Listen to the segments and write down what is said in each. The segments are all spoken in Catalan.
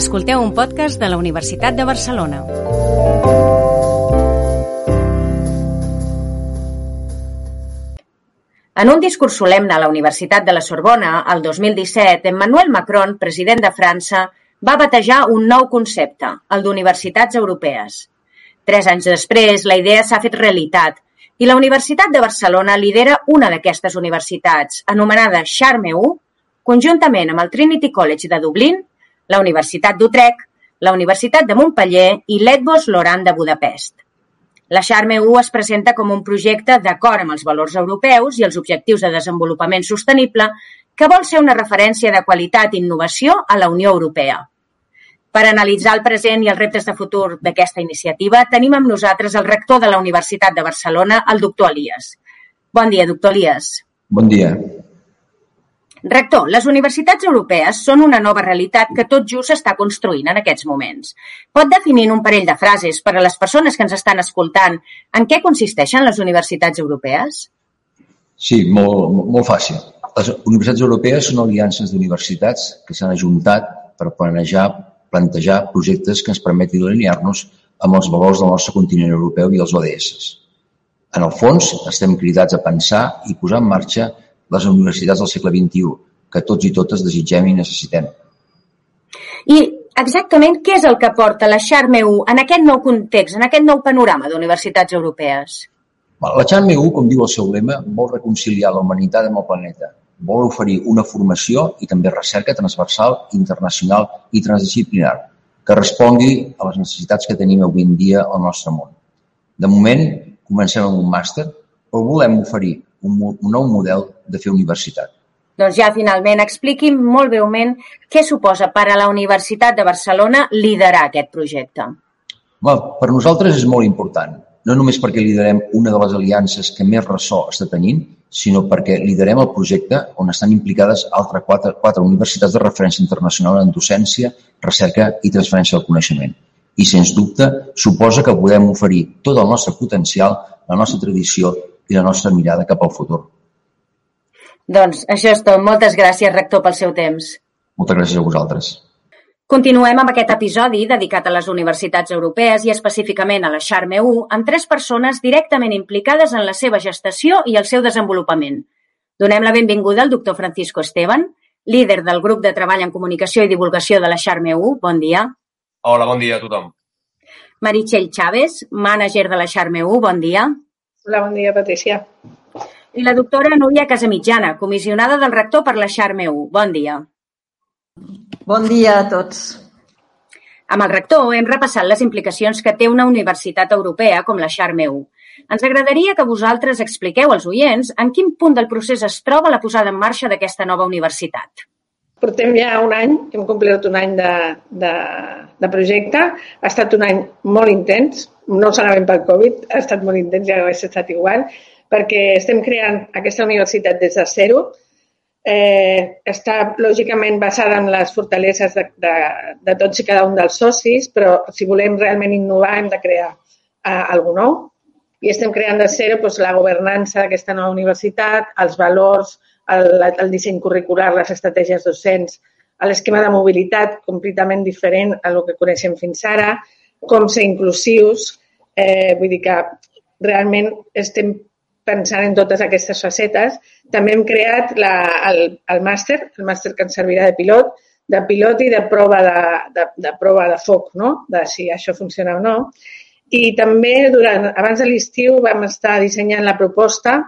Escolteu un podcast de la Universitat de Barcelona. En un discurs solemne a la Universitat de la Sorbona, el 2017, Emmanuel Macron, president de França, va batejar un nou concepte, el d'universitats europees. Tres anys després, la idea s'ha fet realitat i la Universitat de Barcelona lidera una d'aquestes universitats, anomenada Charme conjuntament amb el Trinity College de Dublín, la Universitat d'Utrecht, la Universitat de Montpeller i l'Edvos Loran de Budapest. La Charme es presenta com un projecte d'acord amb els valors europeus i els objectius de desenvolupament sostenible que vol ser una referència de qualitat i innovació a la Unió Europea. Per analitzar el present i els reptes de futur d'aquesta iniciativa, tenim amb nosaltres el rector de la Universitat de Barcelona, el doctor Elias. Bon dia, doctor Elias. Bon dia. Rector, les universitats europees són una nova realitat que tot just s'està construint en aquests moments. Pot definir en un parell de frases per a les persones que ens estan escoltant en què consisteixen les universitats europees? Sí, molt, molt fàcil. Les universitats europees són aliances d'universitats que s'han ajuntat per planejar, plantejar projectes que ens permetin alinear-nos amb els valors del nostre continent europeu i els ODS. En el fons, estem cridats a pensar i posar en marxa les universitats del segle XXI, que tots i totes desitgem i necessitem. I exactament què és el que porta la Charme 1 en aquest nou context, en aquest nou panorama d'universitats europees? La Charme 1, com diu el seu lema, vol reconciliar la humanitat amb el planeta. Vol oferir una formació i també recerca transversal, internacional i transdisciplinar que respongui a les necessitats que tenim avui en dia al nostre món. De moment, comencem amb un màster, però volem oferir un, un nou model de fer universitat. Doncs ja finalment expliqui'm molt breument què suposa per a la Universitat de Barcelona liderar aquest projecte. Well, per nosaltres és molt important, no només perquè liderem una de les aliances que més ressò està tenint, sinó perquè liderem el projecte on estan implicades altres quatre, quatre universitats de referència internacional en docència, recerca i transferència del coneixement. I, sens dubte, suposa que podem oferir tot el nostre potencial, la nostra tradició i la nostra mirada cap al futur. Doncs això és tot. Moltes gràcies, rector, pel seu temps. Moltes gràcies a vosaltres. Continuem amb aquest episodi dedicat a les universitats europees i específicament a la Charme 1 amb tres persones directament implicades en la seva gestació i el seu desenvolupament. Donem la benvinguda al doctor Francisco Esteban, líder del grup de treball en comunicació i divulgació de la Charme 1. Bon dia. Hola, bon dia a tothom. Meritxell Chávez, mànager de la Charme 1. Bon dia. Hola, bon dia, Patricia i la doctora Núria Casamitjana, comissionada del rector per la Charme 1. Bon dia. Bon dia a tots. Amb el rector hem repassat les implicacions que té una universitat europea com la Charme 1. Ens agradaria que vosaltres expliqueu als oients en quin punt del procés es troba la posada en marxa d'aquesta nova universitat. Portem ja un any, hem complert un any de, de, de projecte. Ha estat un any molt intens, no solament pel Covid, ha estat molt intens, ja hauria estat igual, perquè estem creant aquesta universitat des de zero. Eh, està lògicament basada en les fortaleses de, de, de tots i cada un dels socis, però si volem realment innovar hem de crear eh, alguna nou. I estem creant de zero doncs, la governança d'aquesta nova universitat, els valors, el, el disseny curricular, les estratègies docents, l'esquema de mobilitat completament diferent a el que coneixem fins ara, com ser inclusius. Eh, vull dir que realment estem pensant en totes aquestes facetes. També hem creat la, el, el màster, el màster que ens servirà de pilot, de pilot i de prova de, de, de prova de foc, no? de si això funciona o no. I també durant, abans de l'estiu vam estar dissenyant la proposta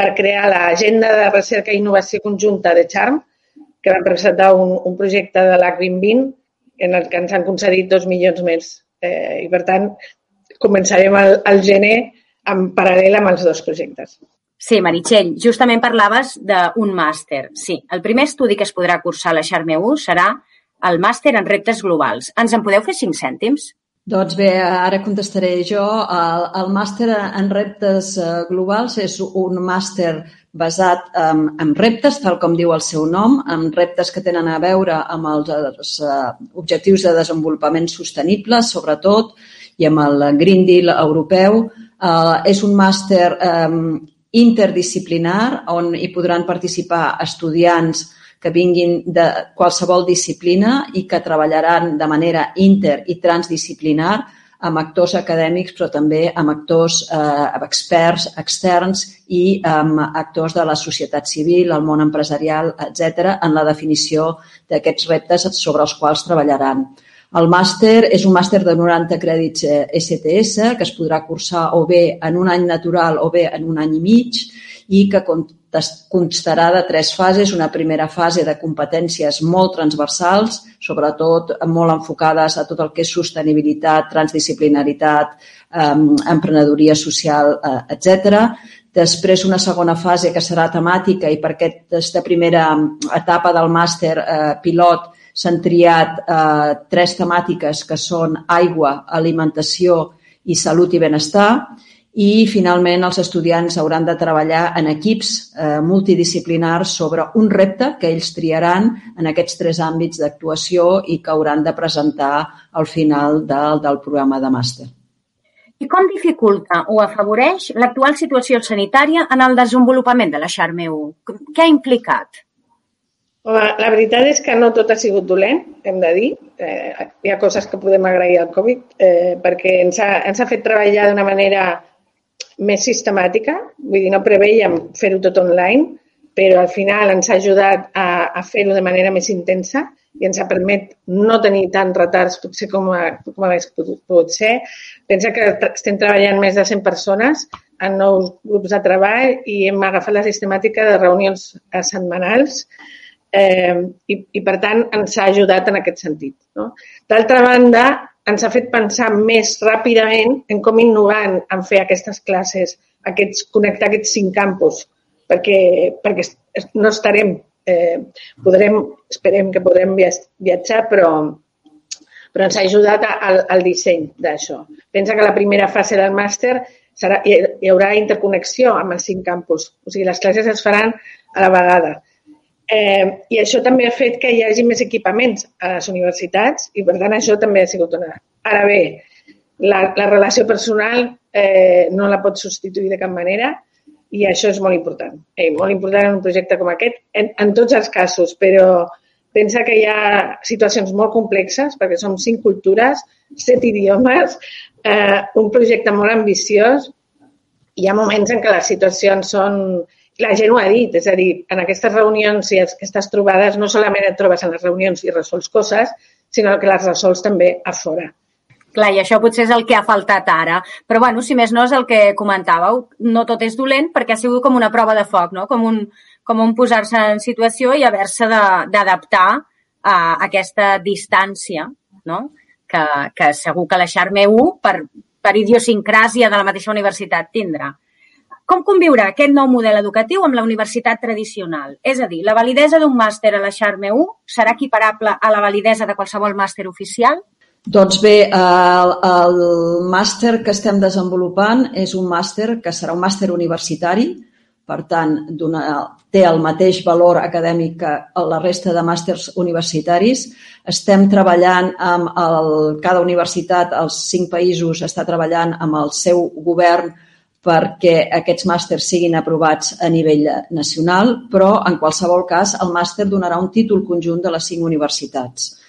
per crear l'agenda de recerca i innovació conjunta de Charm, que vam presentar un, un projecte de l'AC 2020 en el que ens han concedit dos milions més. Eh, I, per tant, començarem al, al gener en paral·lel amb els dos projectes. Sí, Meritxell, justament parlaves d'un màster. Sí, el primer estudi que es podrà cursar a la Charme 1 serà el màster en reptes globals. Ens en podeu fer cinc cèntims? Doncs bé, ara contestaré jo. El, el màster en reptes eh, globals és un màster basat en, en reptes, tal com diu el seu nom, en reptes que tenen a veure amb els, els uh, objectius de desenvolupament sostenible, sobretot, i amb el Green Deal europeu, Uh, és un màster um, interdisciplinar on hi podran participar estudiants que vinguin de qualsevol disciplina i que treballaran de manera inter i transdisciplinar amb actors acadèmics, però també amb actors eh, experts externs i amb actors de la societat civil, el món empresarial, etc en la definició d'aquests reptes sobre els quals treballaran. El màster és un màster de 90 crèdits STS eh, que es podrà cursar o bé en un any natural o bé en un any i mig i que constarà de tres fases. Una primera fase de competències molt transversals, sobretot molt enfocades a tot el que és sostenibilitat, transdisciplinaritat, emprenedoria social, eh, etc. Després una segona fase que serà temàtica i per aquesta primera etapa del màster eh, pilot S'han triat eh, tres temàtiques que són aigua, alimentació i salut i benestar i finalment els estudiants hauran de treballar en equips eh, multidisciplinars sobre un repte que ells triaran en aquests tres àmbits d'actuació i que hauran de presentar al final del, del programa de màster. I com dificulta o afavoreix l'actual situació sanitària en el desenvolupament de la Xarme 1? Què ha implicat? La, la veritat és que no tot ha sigut dolent, hem de dir. Eh, hi ha coses que podem agrair al Covid eh, perquè ens ha, ens ha fet treballar d'una manera més sistemàtica. Vull dir, no preveiem fer-ho tot online, però al final ens ha ajudat a, a fer-ho de manera més intensa i ens ha permet no tenir tants retards potser com, a, com hagués pogut, pogut ser. Pensa que estem treballant més de 100 persones en nous grups de treball i hem agafat la sistemàtica de reunions setmanals eh, i, i, per tant, ens ha ajudat en aquest sentit. No? D'altra banda, ens ha fet pensar més ràpidament en com innovar en fer aquestes classes, aquests, connectar aquests cinc campus, perquè, perquè no estarem, eh, podrem, esperem que podrem viatjar, però, però ens ha ajudat al, al disseny d'això. Pensa que la primera fase del màster serà, hi, haurà interconnexió amb els cinc campus, o sigui, les classes es faran a la vegada. Eh, I això també ha fet que hi hagi més equipaments a les universitats i, per tant, això també ha sigut una... Ara bé, la, la relació personal eh, no la pot substituir de cap manera i això és molt important. Eh, molt important en un projecte com aquest, en, en tots els casos, però pensa que hi ha situacions molt complexes perquè som cinc cultures, set idiomes, eh, un projecte molt ambiciós. Hi ha moments en què les situacions són la gent ho ha dit, és a dir, en aquestes reunions i aquestes trobades no solament et trobes en les reunions i resols coses, sinó que les resols també a fora. Clar, i això potser és el que ha faltat ara. Però, bueno, si més no és el que comentàveu, no tot és dolent perquè ha sigut com una prova de foc, no? Com un, com un posar-se en situació i haver-se d'adaptar a aquesta distància, no? Que, que segur que la Xarme 1, per, per idiosincràsia de la mateixa universitat, tindrà. Com conviurà aquest nou model educatiu amb la universitat tradicional? És a dir, la validesa d'un màster a la Xarme 1 serà equiparable a la validesa de qualsevol màster oficial? Doncs bé, el, el màster que estem desenvolupant és un màster que serà un màster universitari, per tant, té el mateix valor acadèmic que la resta de màsters universitaris. Estem treballant amb el, cada universitat, els cinc països, està treballant amb el seu govern perquè aquests màsters siguin aprovats a nivell nacional, però en qualsevol cas el màster donarà un títol conjunt de les cinc universitats.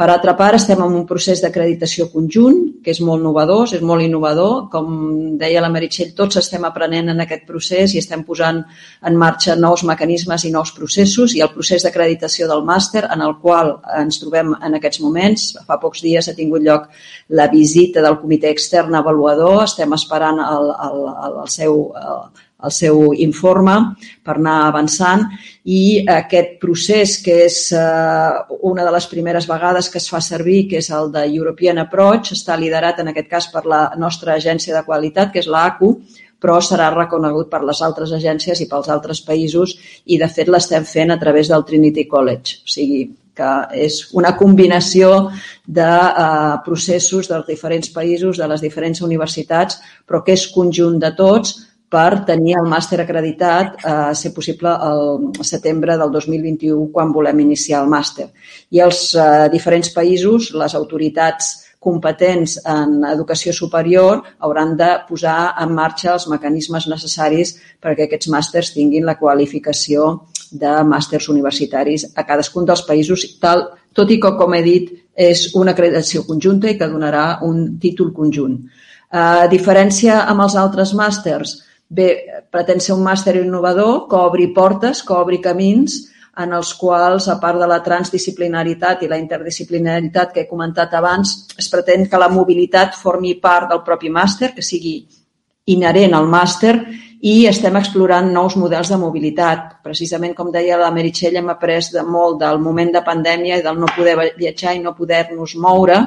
Per altra part, estem en un procés d'acreditació conjunt, que és molt novedor, és molt innovador. Com deia la Meritxell, tots estem aprenent en aquest procés i estem posant en marxa nous mecanismes i nous processos i el procés d'acreditació del màster en el qual ens trobem en aquests moments. Fa pocs dies ha tingut lloc la visita del comitè extern avaluador, estem esperant el, el, el, el seu el, el seu informe per anar avançant i aquest procés que és eh, una de les primeres vegades que es fa servir, que és el de European Approach, està liderat en aquest cas per la nostra agència de qualitat, que és l'ACU, però serà reconegut per les altres agències i pels altres països i de fet l'estem fent a través del Trinity College. O sigui, que és una combinació de eh, processos dels diferents països, de les diferents universitats, però que és conjunt de tots per tenir el màster acreditat a eh, ser possible el setembre del 2021 quan volem iniciar el màster. I els eh, diferents països, les autoritats competents en educació superior hauran de posar en marxa els mecanismes necessaris perquè aquests màsters tinguin la qualificació de màsters universitaris a cadascun dels països, tal, tot i que, com he dit, és una acreditació conjunta i que donarà un títol conjunt. A diferència amb els altres màsters, bé, pretén ser un màster innovador que obri portes, que obri camins, en els quals, a part de la transdisciplinaritat i la interdisciplinaritat que he comentat abans, es pretén que la mobilitat formi part del propi màster, que sigui inherent al màster i estem explorant nous models de mobilitat. Precisament, com deia la Meritxell, hem après de molt del moment de pandèmia i del no poder viatjar i no poder-nos moure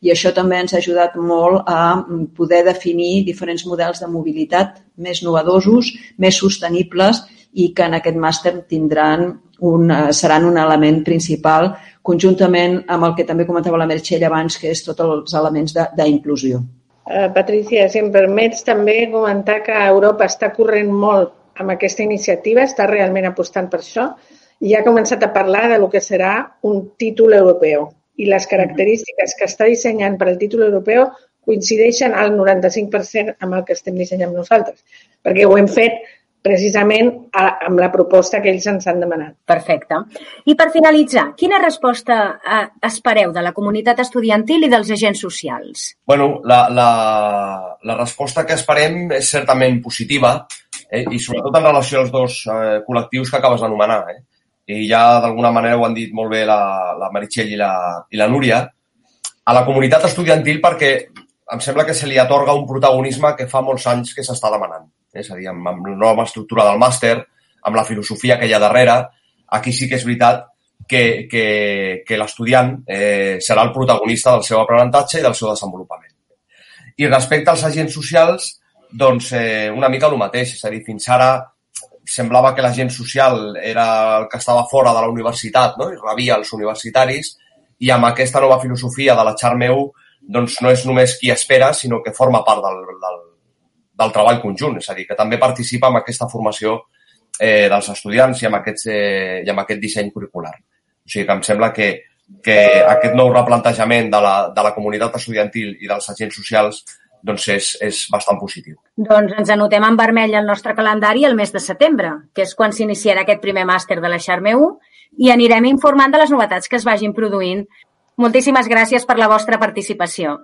i això també ens ha ajudat molt a poder definir diferents models de mobilitat més novedosos, més sostenibles i que en aquest màster tindran un, seran un element principal conjuntament amb el que també comentava la Meritxell abans, que és tots els elements d'inclusió. Uh, Patricia, si em permets també comentar que Europa està corrent molt amb aquesta iniciativa, està realment apostant per això i ha començat a parlar de lo que serà un títol europeu. I les característiques que està dissenyant per al títol europeu coincideixen al 95% amb el que estem dissenyant nosaltres, perquè ho hem fet precisament a, amb la proposta que ells ens han demanat. Perfecte. I per finalitzar, quina resposta eh, espereu de la comunitat estudiantil i dels agents socials? bueno, la, la, la resposta que esperem és certament positiva eh, i sobretot en relació als dos eh, col·lectius que acabes d'anomenar. Eh? I ja d'alguna manera ho han dit molt bé la, la Meritxell i la, i la Núria. A la comunitat estudiantil perquè em sembla que se li atorga un protagonisme que fa molts anys que s'està demanant és a dir, amb, amb la nova estructura del màster, amb la filosofia que hi ha darrere, aquí sí que és veritat que, que, que l'estudiant eh, serà el protagonista del seu aprenentatge i del seu desenvolupament. I respecte als agents socials, doncs eh, una mica el mateix, és a dir, fins ara semblava que l'agent social era el que estava fora de la universitat no? i rebia els universitaris i amb aquesta nova filosofia de la Charmeu doncs no és només qui espera, sinó que forma part del, del, del treball conjunt, és a dir, que també participa en aquesta formació eh, dels estudiants i amb, aquests, eh, i amb aquest disseny curricular. O sigui que em sembla que, que aquest nou replantejament de la, de la comunitat estudiantil i dels agents socials doncs és, és bastant positiu. Doncs ens anotem en vermell el nostre calendari el mes de setembre, que és quan s'iniciarà aquest primer màster de la Xarme 1 i anirem informant de les novetats que es vagin produint. Moltíssimes gràcies per la vostra participació.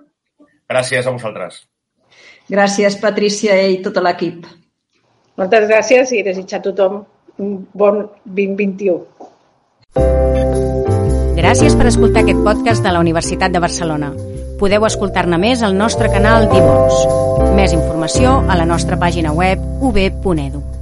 Gràcies a vosaltres. Gràcies, Patrícia i tot l'equip. Moltes gràcies i desitjar a tothom un bon 2021. Gràcies per escoltar aquest podcast de la Universitat de Barcelona. Podeu escoltar-ne més al nostre canal d'Ivons. Més informació a la nostra pàgina web ub.edu.